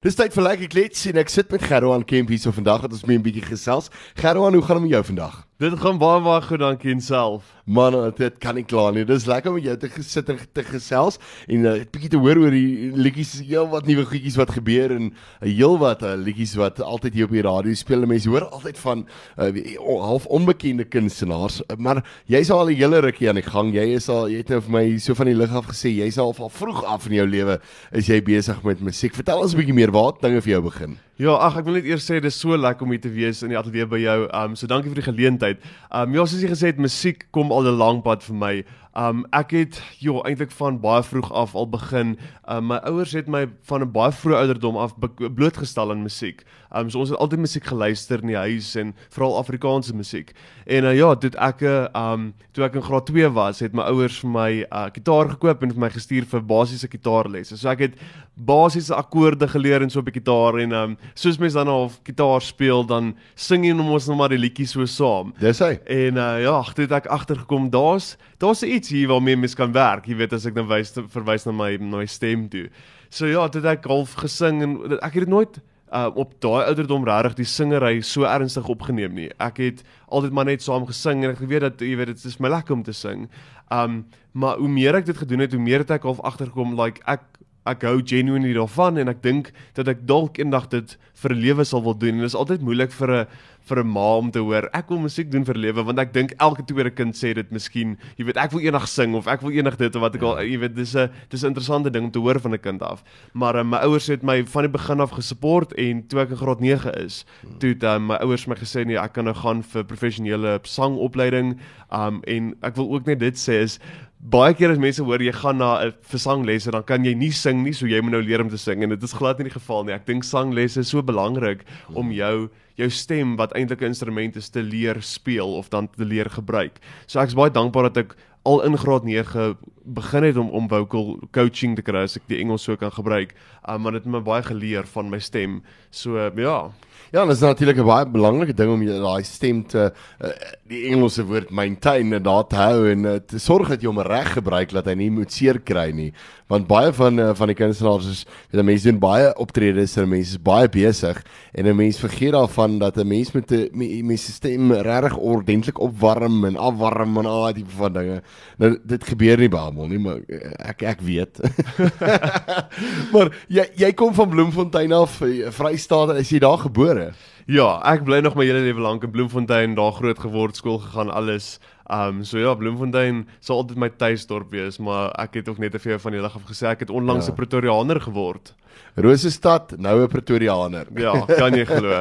Dis tyd vir lekker klets en ek sit met Gerwan Kemp hier so vandag dat ons mee 'n bietjie gesels. Gerwan, hoe gaan dit met jou vandag? Dit gaan baie baie goed dankie en self. Man, dit kan nie kla nie. Dis lekker om jou te gesit en te gesels en 'n uh, bietjie te hoor oor die liedjies, heel wat nuwe goedjies wat gebeur en 'n uh, heel wat uh, liedjies wat altyd hier op die radio speel. Mense hoor altyd van uh, half onbekende kunstenaars, maar jy's al 'n hele rukkie aan die gang. Jy is al jy het nou vir my so van die lig af gesê jy's al al vroeg af in jou lewe is jy besig met musiek. Vertel ons 'n bietjie meer waar dinge vir jou begin. Ja, ag ek wil net eers sê dis so lekker om hier te wees in die ateljee by jou. Um so dankie vir die geleentheid. Um ja, soos jy gesê het, musiek kom al 'n lang pad vir my. Um ek het ja eintlik van baie vroeg af al begin. Um my ouers het my van 'n baie vroeë ouderdom af blootgestel aan musiek. Um so ons het altyd musiek geluister in die huis en veral Afrikaanse musiek. En uh, ja, toe ek um toe ek in graad 2 was, het my ouers vir my 'n uh, gitaar gekoop en vir my gestuur vir basiese gitaarlesse. So ek het basiese akkoorde geleer en so op die gitaar en um soos mense dan al gitaar speel, dan sing jy nog maar die liedjies so saam. Dis hy. En uh, ja, toe het ek agtergekom daar's daar's 'n iets hier waarmee mens kan werk. Jy weet as ek nou wys verwys na my my stem toe. So ja, dit ek half gesing en ek het dit nooit uh, op daai ouderdom regtig die singery so ernstig opgeneem nie. Ek het altyd maar net saam gesing en ek weet dat jy weet dit is my lekker om te sing. Um maar hoe meer ek dit gedoen het, hoe meer het ek half agtergekom like ek ek hou genuinely daarvan en ek dink dat ek dalk eendag dit vir 'n lewe sal wil doen. En dit is altyd moeilik vir 'n vir 'n ma om te hoor ek wil musiek doen vir lewe want ek dink elke tweede kind sê dit miskien jy weet ek wil eendag sing of ek wil eendag dit of wat ek al jy weet dis 'n dis 'n interessante ding om te hoor van 'n kind af. Maar uh, my ouers het my van die begin af gesupport en toe ek in graad 9 is toe het uh, my ouers my gesê nee ek kan nou gaan vir professionele sangopleiding. Um en ek wil ook net dit sê is baie keer as mense hoor jy gaan na 'n versanglesse dan kan jy nie sing nie so jy moet nou leer om te sing. En dit is glad nie die geval nie. Ek dink sanglesse is so belangrik om jou jou stem wat eintlik 'n instrument is te leer speel of dan te leer gebruik. So ek is baie dankbaar dat ek al in graad 9 begin het om om vocal coaching te kry as ek die Engels so kan gebruik. Um, maar dit het my baie geleer van my stem. So uh, ja. Ja, dit is natuurlik 'n baie belangrike ding om jy daai stem te uh, die Engelse woord maintain en daar te hou en uh, te sorg dat jy hom reg gebruik dat hy nie moet seer kry nie. Want baie van uh, van die kunstenaars is weet mense doen baie optredes en mense is baie besig en 'n mens vergeet daarvan dat 'n mens met 'n mens se stem regtig ordentlik opwarm en afwarm en al daai tipe van dinge. Nou dit gebeur nie baie mal nie, maar ek ek weet. maar jy jy kom van Bloemfontein af, Vrystaat, is jy daar gebore? Ja, ek bly nog my hele lewe lank in Bloemfontein, daar groot geword, skool gegaan, alles. Um so ja, Bloemfontein sal altyd my tuisdorp wees, maar ek het ook net jou van lig af gesê ek het onlangs 'n ja. Pretoriaaner geword. Rosestad, nou 'n Pretoriaaner. Ja, kan jy glo.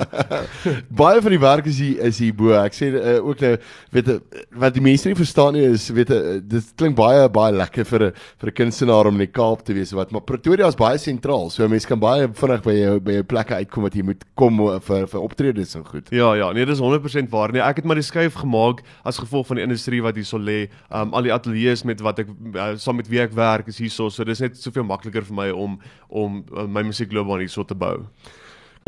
Baie van die werk is hier is hier bo. Ek sê uh, ook nou weet wat die mense nie verstaan nie is weet uh, dit klink baie baie lekker vir 'n vir 'n kunstenaar om in die Kaap te wees wat maar Pretoria is baie sentraal. So mense kan baie vinnig by jou by jou plekke uitkom wat jy moet kom vir vir optredes en goed. Ja, ja, nee, dis 100% waar. Nee, ek het maar die skuif gemaak as gevolg van die industrie wat hier so lê. Um al die ateljee's met wat ek uh, saam met wie ek werk is hierso. So dis net soveel makliker vir my om om uh, my musiekloopbaan hierso te bou.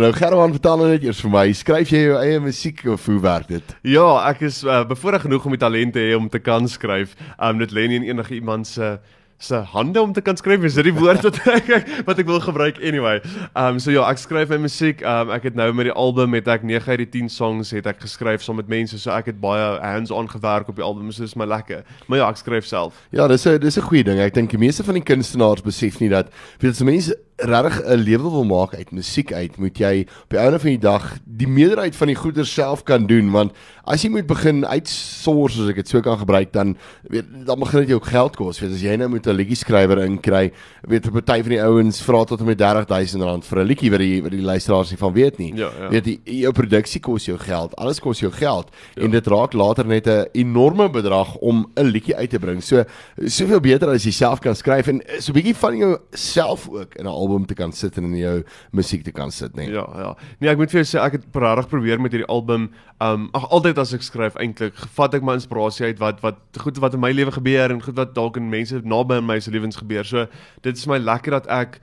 Nou Gerwan, vertel nou net eers vir my, skryf jy jou eie musiek of hoe werk dit? Ja, ek is uh, bevoorreg genoeg om die talente te hê om te kan skryf. Um dit lê nie in enige iemand se uh, se hande om te kan skryf is dit die woord wat ek wat ek wil gebruik anyway. Um so ja, ek skryf my musiek. Um ek het nou met die album met ek 9 uit die 10 songs het ek geskryf saam met mense. So ek het baie hands-on gewerk op die album. So dis my lekker. Maar ja, ek skryf self. Ja, dis 'n dis 'n goeie ding. Ek dink die meeste van die kunstenaars besef nie dat weet jy mense regtig 'n lewe wil maak uit musiek uit, moet jy op die einde van die dag die meerderheid van die goeder self kan doen want as jy moet begin uitsource as ek dit so kan gebruik dan weet dan begin dit jou geld kos. Weet as jy nou moet 'n liedjie skrywer inkry, weet 'n party van die ouens vra tot en met R30000 vir 'n liedjie wat die wat die luisteraars nie van weet nie. Ja, ja. Weet jy jou produksie kos jou geld, alles kos jou geld ja. en dit raak later net 'n enorme bedrag om 'n liedjie uit te bring. So soveel beter as jy self kan skryf en so 'n bietjie van jou self ook in 'n album te kan sit en in jou musiek te kan sit, nee. Ja, ja. Nee, ek moet vir jou sê ek het regtig probeer met hierdie album. Um ag altyd as ek skryf eintlik, vat ek my inspirasie uit wat wat goed wat in my lewe gebeur en goed wat dalk in mense naby in my se lewens gebeur. So dit is my lekker dat ek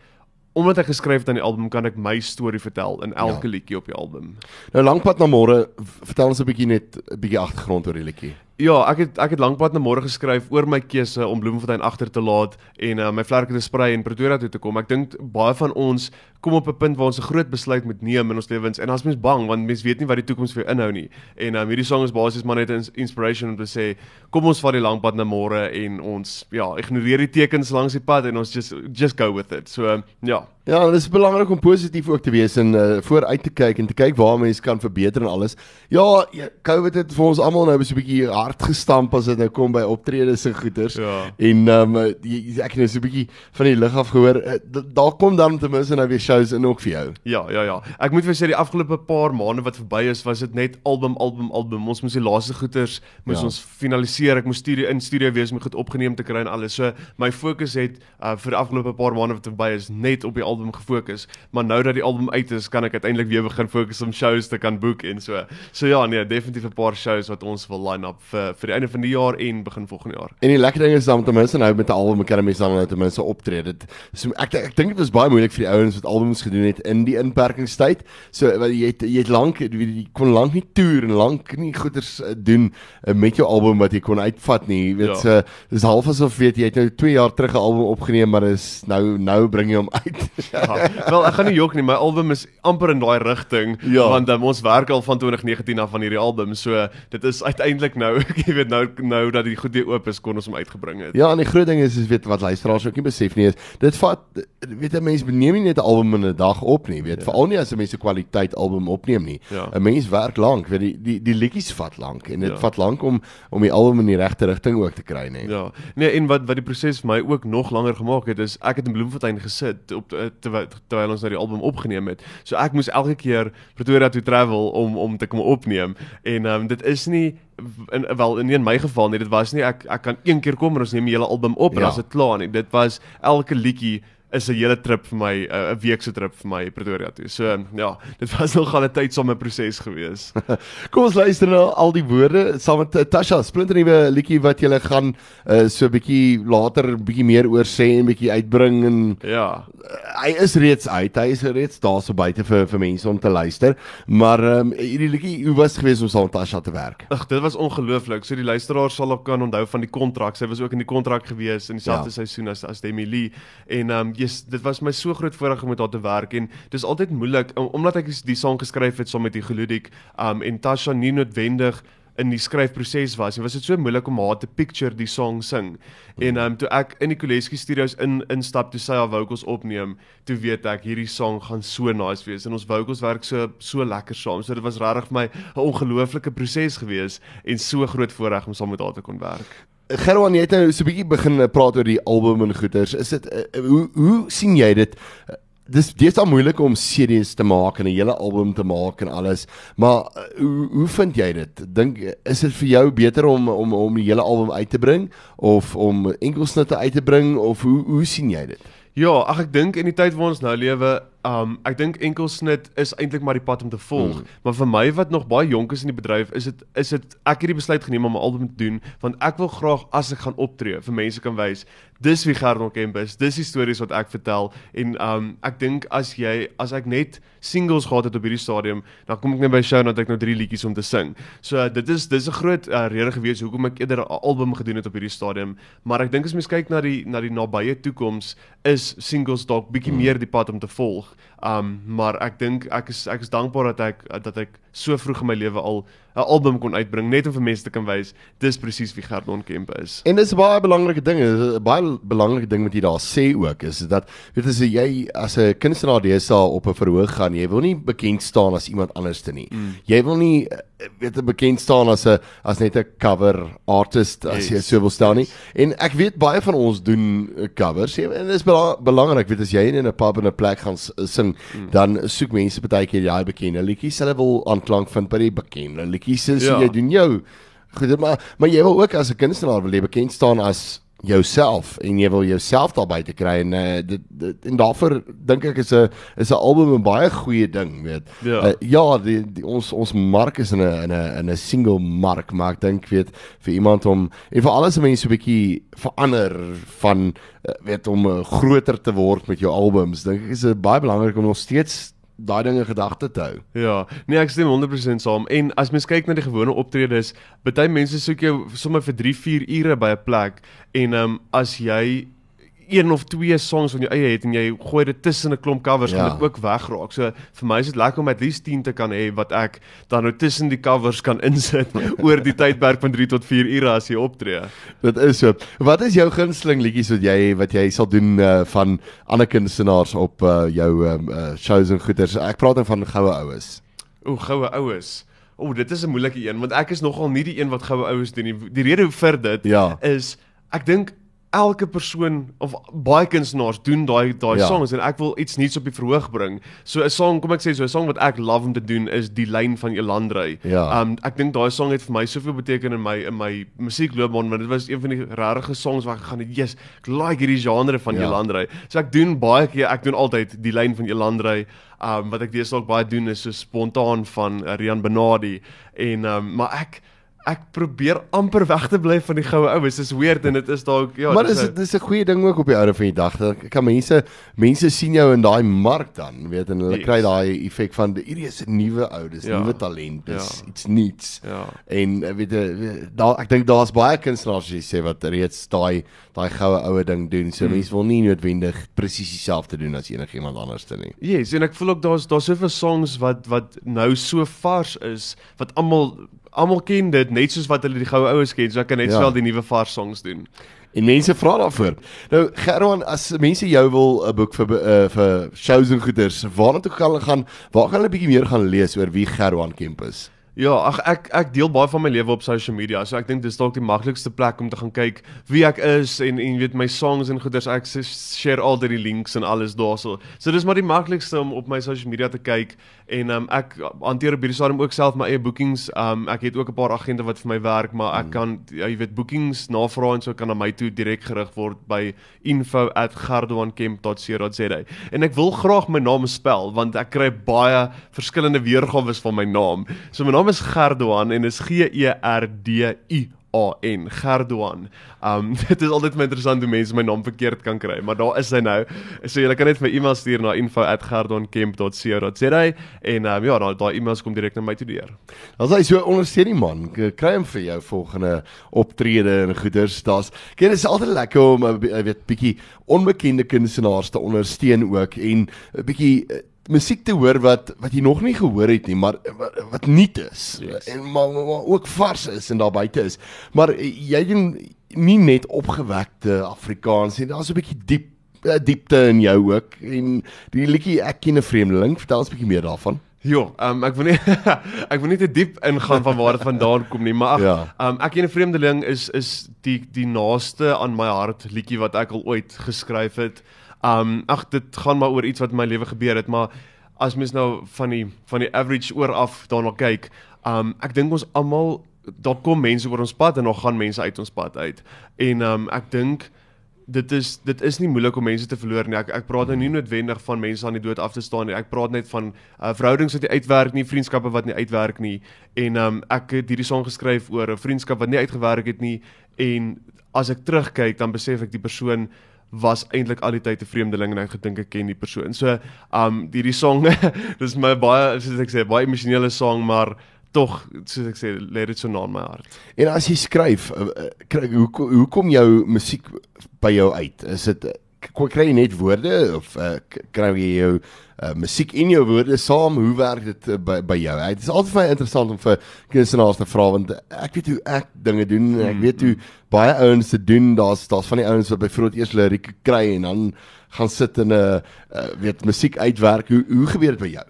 omdat ek geskryf het aan die album kan ek my storie vertel in elke ja. liedjie op die album. Nou lankpad na môre, vertel ons 'n bietjie net 'n bietjie agtergrond oor die liedjie. Ja, ek het ek het lankpad na môre geskryf oor my keuse om Bloemfontein agter te laat en uh, my vlerke te sprei en Pretoria toe te kom. Ek dink baie van ons kom op 'n punt waar ons 'n groot besluit moet neem in ons lewens en as mens bang want mens weet nie wat die toekoms vir jou inhou nie. En um, hierdie song is basies maar net 'n inspiration om te sê kom ons vat die lankpad na môre en ons ja, ignoreer die tekens langs die pad en ons just just go with it. So um, ja. Ja, dit is belangrik om positief ook te wees en uh, vooruit te kyk en te kyk waar mense kan verbeter en alles. Ja, ja COVID het vir ons almal nou 'n bietjie hard gestamp as dit nou kom by optredes en goeters. Ja. En ehm um, ek het nou so 'n bietjie van die lig af gehoor. Uh, daar kom dan ten minste nou weer shows in ook vir jou. Ja, ja, ja. Ek moet vir sê die afgelope paar maande wat verby is, was dit net album album album. Ons moes die laaste goeters moes ja. ons finaliseer. Ek moes studio in studio wees om goed opgeneem te kry en alles. So my fokus het uh, vir die afgelope paar maande wat verby is net op die album gefokus. Maar nou dat die album uit is, kan ek uiteindelik weer begin fokus om shows te kan boek en so. So ja, nee, definitief 'n paar shows wat ons wil line up vir vir die einde van die jaar en begin volgende jaar. En die lekker ding is dan ten minste nou met 'n album kan mense dan nou ten minste optree. Dit so ek ek dink dit was baie moeilik vir die ouens wat albums gedoen het in die inperkingstyd. So wat jy het jy het lank jy kon lank nie toer en lank nie goeders uh, doen uh, met jou album wat jy kon uitvat nie. Jy weet ja. uh, dis half asof weet jy het nou 2 jaar terug 'n album opgeneem maar is nou nou bring jy hom uit. Ja, wel ek gaan nie jok nie, my album is amper in daai rigting ja. want um, ons werk al van 2019 af van hierdie album. So dit is uiteindelik nou, jy weet nou nou dat die goed weer oop is kon ons hom uitgebring het. Ja, en die groot ding is is weet wat luisteraars ook nie besef nie is dit vat weet 'n mens neem nie net 'n album in 'n dag op nie, weet ja. veral nie as 'n mens 'n kwaliteit album opneem nie. 'n ja. Mens werk lank, weet die die die liedjies vat lank en dit ja. vat lank om om die album in die regte rigting ook te kry, nê. Ja. Nee, en wat wat die proses vir my ook nog langer gemaak het is ek het in Bloemfontein gesit op terwyl terwyl ons nou die album opgeneem het. So ek moes elke keer Pretoria toe travel om om te kom opneem en ehm um, dit is nie in wel in, in my geval nie dit was nie ek ek kan een keer kom en ons neem die hele album op ja. en as dit klaar nie dit was elke liedjie is 'n hele trip vir my 'n week se trip vir my Pretoria toe. So ja, dit was nogal 'n tydsame proses gewees. Kom ons luister nou al die woorde saam met Tasha, splinter nuwe liedjie wat jy gaan uh, so 'n bietjie later bietjie meer oor sê en bietjie uitbring en ja. Uh, hy is reeds uit. Hy is reeds daar so buite vir vir mense om te luister. Maar um, hierdie liedjie, hoe was gewees om saam met Tasha te werk? Ag, dit was ongelooflik. So die luisteraars sal ook kan onthou van die kontrak. Sy was ook in die kontrak gewees in dieselfde ja. seisoen as as Demi Lee en um, yes, dit was my so groot voorreg om met haar te werk en dis altyd moeilik omdat ek die song geskryf het saam met die Geludik um en Tasha nie noodwendig in die skryfproses was. Dit was dit so moeilik om haar te picture die song sing. En um toe ek in die Koleski Studios in instap toe sy haar vocals opneem, toe weet ek hierdie song gaan so nice wees en ons vocals werk so so lekker saam. So dit was regtig vir my 'n ongelooflike proses gewees en so groot voorreg om saam met haar te kon werk. Gerwan, jy het nou so 'n bietjie begin eh, praat oor die album en goeters. Is dit uh, hoe hoe sien jy dit? Dis dis dan moeilik om CD's te maak en 'n hele album te maak en alles. Maar uh, hoe hoe vind jy dit? Dink is dit vir jou beter om om om die hele album uit te bring of om enkelsnitte uit te bring of hoe hoe sien jy dit? Ja, ag ek dink in die tyd waar ons nou lewe, um ek dink enkelsnit is eintlik maar die pad om te volg. Hmm. Maar vir my wat nog baie jonk is in die bedryf, is dit is dit ek het die besluit geneem om 'n album te doen want ek wil graag as ek gaan optree vir mense kan wys dis wie Gernot Kemp is. Dis die stories wat ek vertel en um ek dink as jy as ek net singles gehad het op hierdie stadium, dan kom ek net by show dat ek nou drie liedjies om te sing. So uh, dit is dis 'n groot uh, rede gewees hoekom ek eerder 'n album gedoen het op hierdie stadium, maar ek dink as mens kyk na die na die nabye toekoms is singles dalk bietjie hmm. meer die pad om te volg. Um maar ek dink ek is ek is dankbaar dat ek dat ek so vroeg in my lewe al 'n album kon uitbring net om vir mense te kan wys dis presies wie Gert Onkemp is. En dis 'n baie belangrike ding, 'n baie belangrike ding wat jy daar sê ook is dat weet as jy as 'n kunstenaar DSA op 'n verhoog gaan, jy wil nie bekend staan as iemand anders te nie. Mm. Jy wil nie weet bekend staan as 'n as net 'n cover artist as yes. jy so wil staan nie. En ek weet baie van ons doen covers en dit is belangrik weet as jy in 'n pub en 'n plek gaan sing, mm. dan soek mense baie keer jy bekende liedjies. Hulle wil aanklank vind by die bekende liedjies. So ja. jy doen jou goed, maar maar jy wil ook as 'n kunstenaar wil jy bekend staan as jouself en jy wil jouself daar buite kry en uh, dit, dit en daarvoor dink ek is 'n is 'n album 'n baie goeie ding weet. Ja, uh, ja die, die ons ons mark is in 'n in 'n in 'n single mark maar ek dink weet vir iemand om en vir alles mense so 'n bietjie verander van uh, weet om uh, groter te word met jou albums dink ek is dit baie belangrik om nog steeds daai dinge gedagte te hou. Ja, nee, ek stem 100% saam. En as mens kyk na die gewone optredes, baie mense soek jou sommer vir 3, 4 ure by 'n plek en ehm um, as jy een of twee songs van jou eie het en jy gooi dit tussen 'n klomp covers, ja. gaan dit ook wegraak. So vir my is dit lekker om at least 10 te kan hê wat ek dan nou tussen die covers kan insit oor die tydperk van 3 tot 4 ure as jy optree. Dit is so. Wat is jou gunsteling liedjies wat jy wat jy sal doen uh, van ander kunstenaars op uh, jou um, uh, shows en goeters? Ek praat dan van goue oues. O, goue oues. O, dit is 'n moeilike een want ek is nogal nie die een wat goue oues doen nie. Die rede vir dit ja. is ek dink elke persoon of baie kunstenaars doen daai daai ja. songs en ek wil iets nuuts op die verhoog bring. So 'n song, kom ek sê so 'n song wat ek love om te doen is Die lyn van Elandrey. Ja. Um ek dink daai song het vir my soveel beteken in my in my musiekloopbaan, want dit was een van die regte songs waar ek gaan het, yes, ek like hierdie genre van ja. Elandrey. So ek doen baie keer, ek doen altyd Die lyn van Elandrey. Um wat ek deesdae ook baie doen is so spontaan van Rian Benadi en um maar ek ek probeer amper weg te bly van die goue oues. Dis weird en dit is dalk ja, maar dis dis 'n goeie ding ook op die ouer van die dag. Dan kan mense mense sien jou in daai mark dan, weet en hulle yes. kry daai effek van hierdie is 'n nuwe ou, dis ja. nuwe talent, dis ja. iets nuuts. Ja. En eh, weet jy, daar ek dink daar's baie kunstenaars wat sê wat reeds daai daai goue oue ding doen. So mm. mense wil nie noodwendig presies dieselfde doen as enigiemand anders te nie. Yes, en ek voel ook daar's daar's soveel songs wat wat nou so vars is wat almal almal ken dit net soos wat hulle die goue oues ken, so ek kan net ja. sowel die nuwe vars songs doen. En mense vra daarvoor. Nou Gerwan, as mense jou wil 'n boek vir uh, vir shows en goeders, waarna toe kan hulle gaan? Waar gaan hulle bietjie meer gaan lees oor wie Gerwan Kemp is? Ja, ag ek ek deel baie van my lewe op social media. So ek dink dis dalk die maklikste plek om te gaan kyk wie ek is en en weet my songs en goeders. Ek share al die links en alles daarso. So dis maar die maklikste om op my social media te kyk en um, ek hanteer op hierdie stadium ook self my eie bookings. Um ek het ook 'n paar agente wat vir my werk, maar ek hmm. kan jy weet bookings navraag en so kan aan my toe direk gerig word by info@gardoancamp.co.za. En ek wil graag my naam spel want ek kry baie verskillende weergawe van my naam. So my naam is Gerdoan en is G E R D U A N Gerdoan. Um dit is altyd my interessant hoe mense my naam verkeerd kan kry, maar daar is hy nou. So jy kan net my e-mail stuur na info@gerdoancamp.co.za en um ja, daai daai e-mails kom direk na my toe deur. As hy so ondersteun die man, kry hom vir jou volgende optrede en goeders. Daar's kyk dit is altyd lekker om 'n weet bietjie onbekende kunstenaars te ondersteun ook en 'n bietjie musiek te hoor wat wat jy nog nie gehoor het nie, maar wat, wat nuut is yes. en maar, maar ook vars is en daar buite is. Maar jy doen nie net opgewekte Afrikaans nie, daar's 'n bietjie diep eh, diepte in jou ook en die liedjie ek ken 'n vreemdeling, vertel ons 'n bietjie meer daarvan. Ja, um, ek wil nie ek wil nie te diep ingaan van waar dit vandaan kom nie, maar ag, ja. um, ek en 'n vreemdeling is is die die naaste aan my hart liedjie wat ek al ooit geskryf het. Um ag dit gaan maar oor iets wat in my lewe gebeur het, maar as mens nou van die van die average oor af daarna kyk, um ek dink ons almal daar kom mense oor ons pad en nog gaan mense uit ons pad uit. En um ek dink dit is dit is nie moeilik om mense te verloor nie. Ek ek praat nou nie noodwendig van mense aan die dood af te staan nie. Ek praat net van uh, verhoudings wat nie uitwerk nie, vriendskappe wat nie uitwerk nie. En um ek het hierdie song geskryf oor 'n vriendskap wat nie uitgewerk het nie en as ek terugkyk dan besef ek die persoon was eintlik al die tyd 'n vreemdeling en ek gedink ek ken die persoon. So, um hierdie song, dis my baie soos ek sê, baie emosionele song, maar tog soos ek sê, lê dit so na in my hart. En as jy skryf, uh, kry hoe hoe kom jou musiek by jou uit? Is dit kry jy net woorde of uh, kry jy jou uh, musiek in jou woorde saam? Hoe werk dit uh, by by jou? Dit is altyd vir my interessant om vir kunstenaars te vra want ek weet hoe ek dinge doen en ek weet hoe baie ouens te doen. Daar's daar's van die ouens wat byvoorbeeld eers lirieke kry en dan gaan sit in 'n uh, weet musiek uitwerk. Hoe hoe gebeur dit by jou?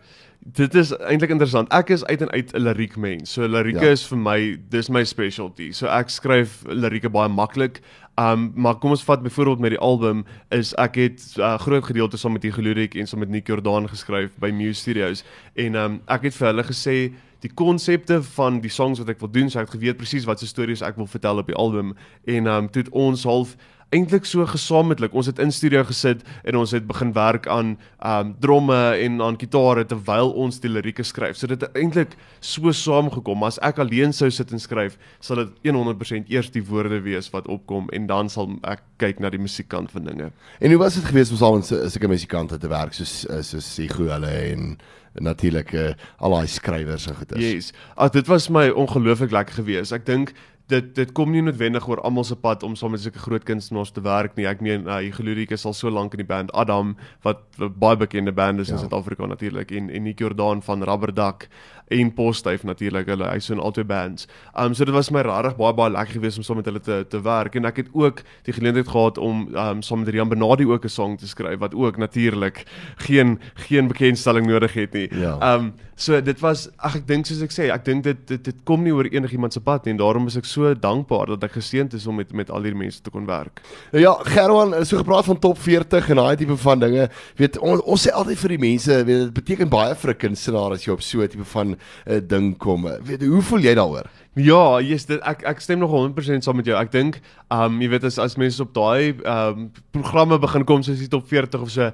Dit is eintlik interessant. Ek is uit en uit 'n liriek mens. So lirieke ja. is vir my dis my specialty. So ek skryf lirieke baie maklik. Um maar kom ons vat byvoorbeeld met die album is ek het 'n uh, groot gedeelte saam met Iglurik en saam met Nick Jordan geskryf by Muse Studios en um ek het vir hulle gesê die konsepte van die songs wat ek wil doen, so ek het geweet presies wat se stories ek wil vertel op die album en um toe het ons half eintlik so gesamentlik. Ons het in studio gesit en ons het begin werk aan um dromme en aan gitare terwyl ons die lirieke skryf. So dit het eintlik so saamgekom. As ek alleen sou sit en skryf, sal dit 100% eers die woorde wees wat opkom en dan sal ek kyk na die musiekkant van dinge. En hoe was dit geweest om saam met sulke musikante te werk soos soos Sigo hulle en natuurlik uh, al daai skrywers en goeie. Yes. Ag dit was my ongelooflik lekker geweest. Ek dink dit dit kom nie noodwendig oor almal se pad om saam met sulke groot kunstenaars te werk nie. Ek meen, uh, Iglurik is al so lank in die band Adam wat, wat baie bekende band is ja. in Suid-Afrika natuurlik en en Nick Jordan van Rubberduck en Postduif natuurlik. Hulle hy so in albei bands. Um so dit was my regtig baie baie lekker geweest om saam met hulle te te werk en ek het ook die geleentheid gehad om um saam met Rian Benadi ook 'n song te skryf wat ook natuurlik geen geen bekendstelling nodig het nie. Ja. Um so dit was ag ek dink soos ek sê, ek dink dit, dit dit kom nie oor enigiemand se pad nie en daarom is ek so dankbaar dat ek geseënd is om met met al hierdie mense te kon werk. Ja, Gerwan, so gepraat van top 40 en daai tipe van dinge. Weet ons ons sê altyd vir die mense, weet dit beteken baie vir 'n kunstenaar as jy op so 'n tipe van uh, ding kom. Weet hoe voel jy daaroor? Ja, yes, dit ek ek stem nog 100% saam met jou. Ek dink, um jy weet as as mense op daai um programme begin kom soos die top 40 of so,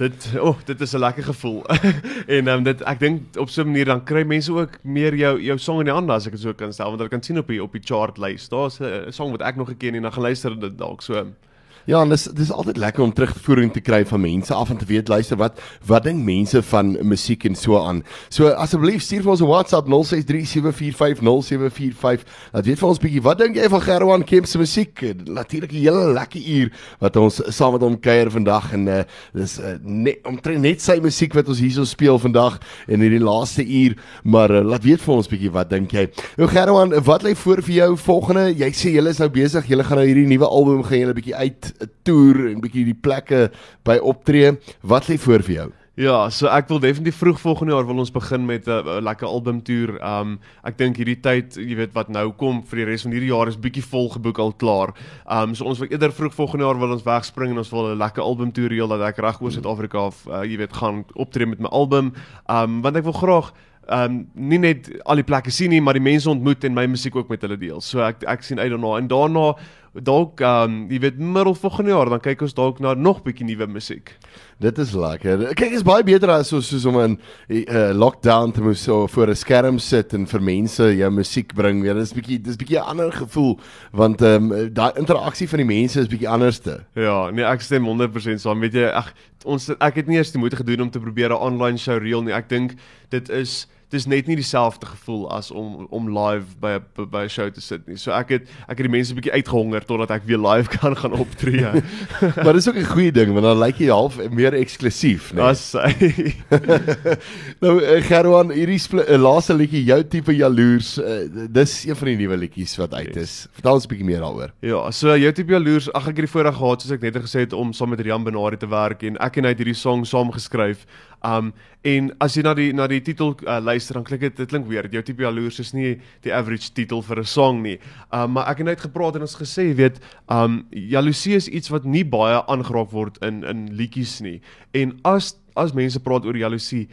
dit oh, dit is 'n lekker gevoel. en um dit ek dink op so 'n manier dan kry mense ook meer jou jou song in die hande as ek dit so kan stel want hulle kan sien op die op die chart lys. Daar's 'n song wat ek nog geken en dan geluister dit dalk so. Ja, en dis dis altyd lekker om terugvoering te kry van mense af en te weet luister wat wat dink mense van musiek en so aan. So asseblief stuur vir ons 'n WhatsApp 0637450745. Laat weet vir ons bietjie wat dink jy van Gerwan Kemp se musiek? Natuurlik 'n hele lekker uur wat ons saam met hom kuier vandag en uh, dis uh, net omtrent net sy musiek wat ons hierso speel vandag in hierdie laaste uur, maar uh, laat weet vir ons bietjie wat dink jy? Nou Gerwan, wat lê voor vir jou volgende? Jy sê jy is nou besig, jy gaan nou hierdie nuwe album gaan jy 'n bietjie uit toer en bietjie die plekke by optree. Wat lê voor vir jou? Ja, so ek wil definitief vroeg volgende jaar wil ons begin met 'n lekker album toer. Um ek dink hierdie tyd, jy weet wat nou kom vir die res van hierdie jaar is bietjie vol geboek al klaar. Um so ons wil eerder vroeg volgende jaar wil ons wegspring en ons wil 'n lekker album toer reël dat ek reg oor Suid-Afrika of uh, jy weet gaan optree met my album. Um want ek wil graag um nie net al die plekke sien nie, maar die mense ontmoet en my musiek ook met hulle deel. So ek ek sien uit daarna en daarna dalk um jy weet middel volgende jaar dan kyk ons dalk na nog bietjie nuwe musiek. Dit is lekker. Kyk, is baie beter as so soos om in 'n uh, eh, lockdown te moet so voor 'n skerm sit en vir mense jou musiek bring. Weer dis bietjie dis bietjie 'n ander gevoel want ehm um, daai interaksie van die mense is bietjie anderste. Ja, nee, ek stem 100% saam. Weet jy, ag ons ek het nie eers die moeite gedoen om te probeer 'n online show reël nie. Ek dink dit is dis net nie dieselfde gevoel as om om live by 'n by 'n show te sit nie. So ek het ek het die mense 'n bietjie uitgehonger totdat ek weer live kan gaan optree. maar dis ook 'n goeie ding want dan lyk jy half meer eksklusief, né? Nee. As Nou uh, Gerwan, hierdie uh, laaste liedjie jou tipe jaloers, uh, dis een van die nuwe liedjies wat uit is. Yes. Vertel ons 'n bietjie meer daaroor. Ja, so jou tipe jaloers, ag ek het die voorreg gehad soos ek net gesê het om saam met Rian Benari te werk en ek en hy het hierdie song saam geskryf. Um en as jy na die na die titel uh, luister dan klink dit dit klink weer jou tipe jaloers is nie die average titel vir 'n song nie. Um maar ek het net gepraat en ons gesê jy weet um jaloesie is iets wat nie baie aangeraak word in in liedjies nie. En as as mense praat oor jaloesie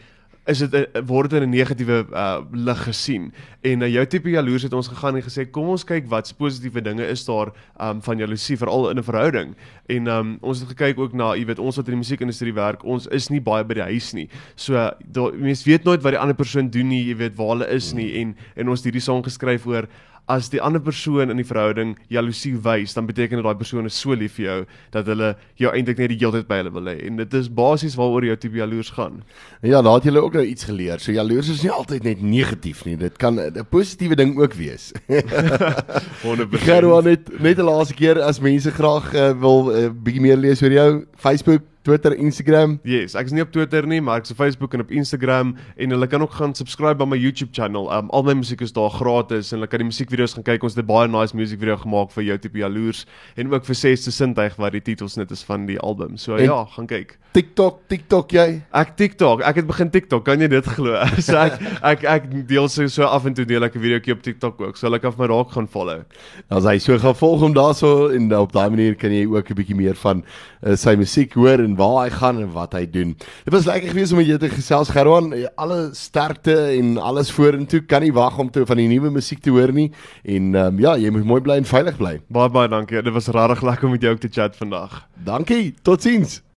is dit word dit in 'n negatiewe uh, lig gesien. En na uh, jou tipe jaloers het ons gegaan en gesê kom ons kyk wat positiewe dinge is daar um, van jaloesie veral in 'n verhouding. En um, ons het gekyk ook na, jy weet, ons wat in die musiekindustrie werk, ons is nie baie by die huis nie. So mense weet nooit wat die ander persoon doen nie, jy weet waar hulle is nie en en ons het hierdie song geskryf oor as die ander persoon in die verhouding jaloesie wys, dan beteken dit daai persoon is so lief vir jou dat hulle jou eintlik net die hele tyd by hulle wil hê. En dit is basies waaroor jou tipe jaloers gaan. Ja, daar het jy ook nou iets geleer. So jaloers is nie altyd net negatief nie. Dit kan 'n positiewe ding ook wees. Wonderbaar. Gerwan net net die laaste keer as mense graag uh, wil 'n uh, eh, bietjie meer lees oor jou Facebook Twitter, Instagram. Yes, ek is nie op Twitter nie, maar ek is op Facebook en op Instagram en hulle kan ook gaan subscribe aan my YouTube channel. Um al my musiek is daar gratis en hulle kan die musiekvideo's gaan kyk. Ons het 'n baie nice musiekvideo gemaak vir jou tipe jaloers en ook vir Sesde Sintuig wat die titels net is van die album. So en ja, gaan kyk. TikTok, TikTok jy? Ek TikTok. Ek het begin TikTok. Kan jy dit glo? so ek ek ek deel so so af en toe deel ek 'n videoetjie op TikTok ook. So hulle kan my raak gaan follow. As hy so gaan volg hom daarso en op daai manier kan jy ook 'n bietjie meer van uh, sy musiek hoor en en waar hy gaan en wat hy doen. Dit was lekker geweest om met jou te gesels Gerwan. Alle sterkte en alles vorentoe. Kan nie wag om te van die nuwe musiek te hoor nie. En um, ja, jy moet mooi bly en veilig bly. Baie baie dankie. Dit was regtig lekker om met jou te chat vandag. Dankie. Totsiens.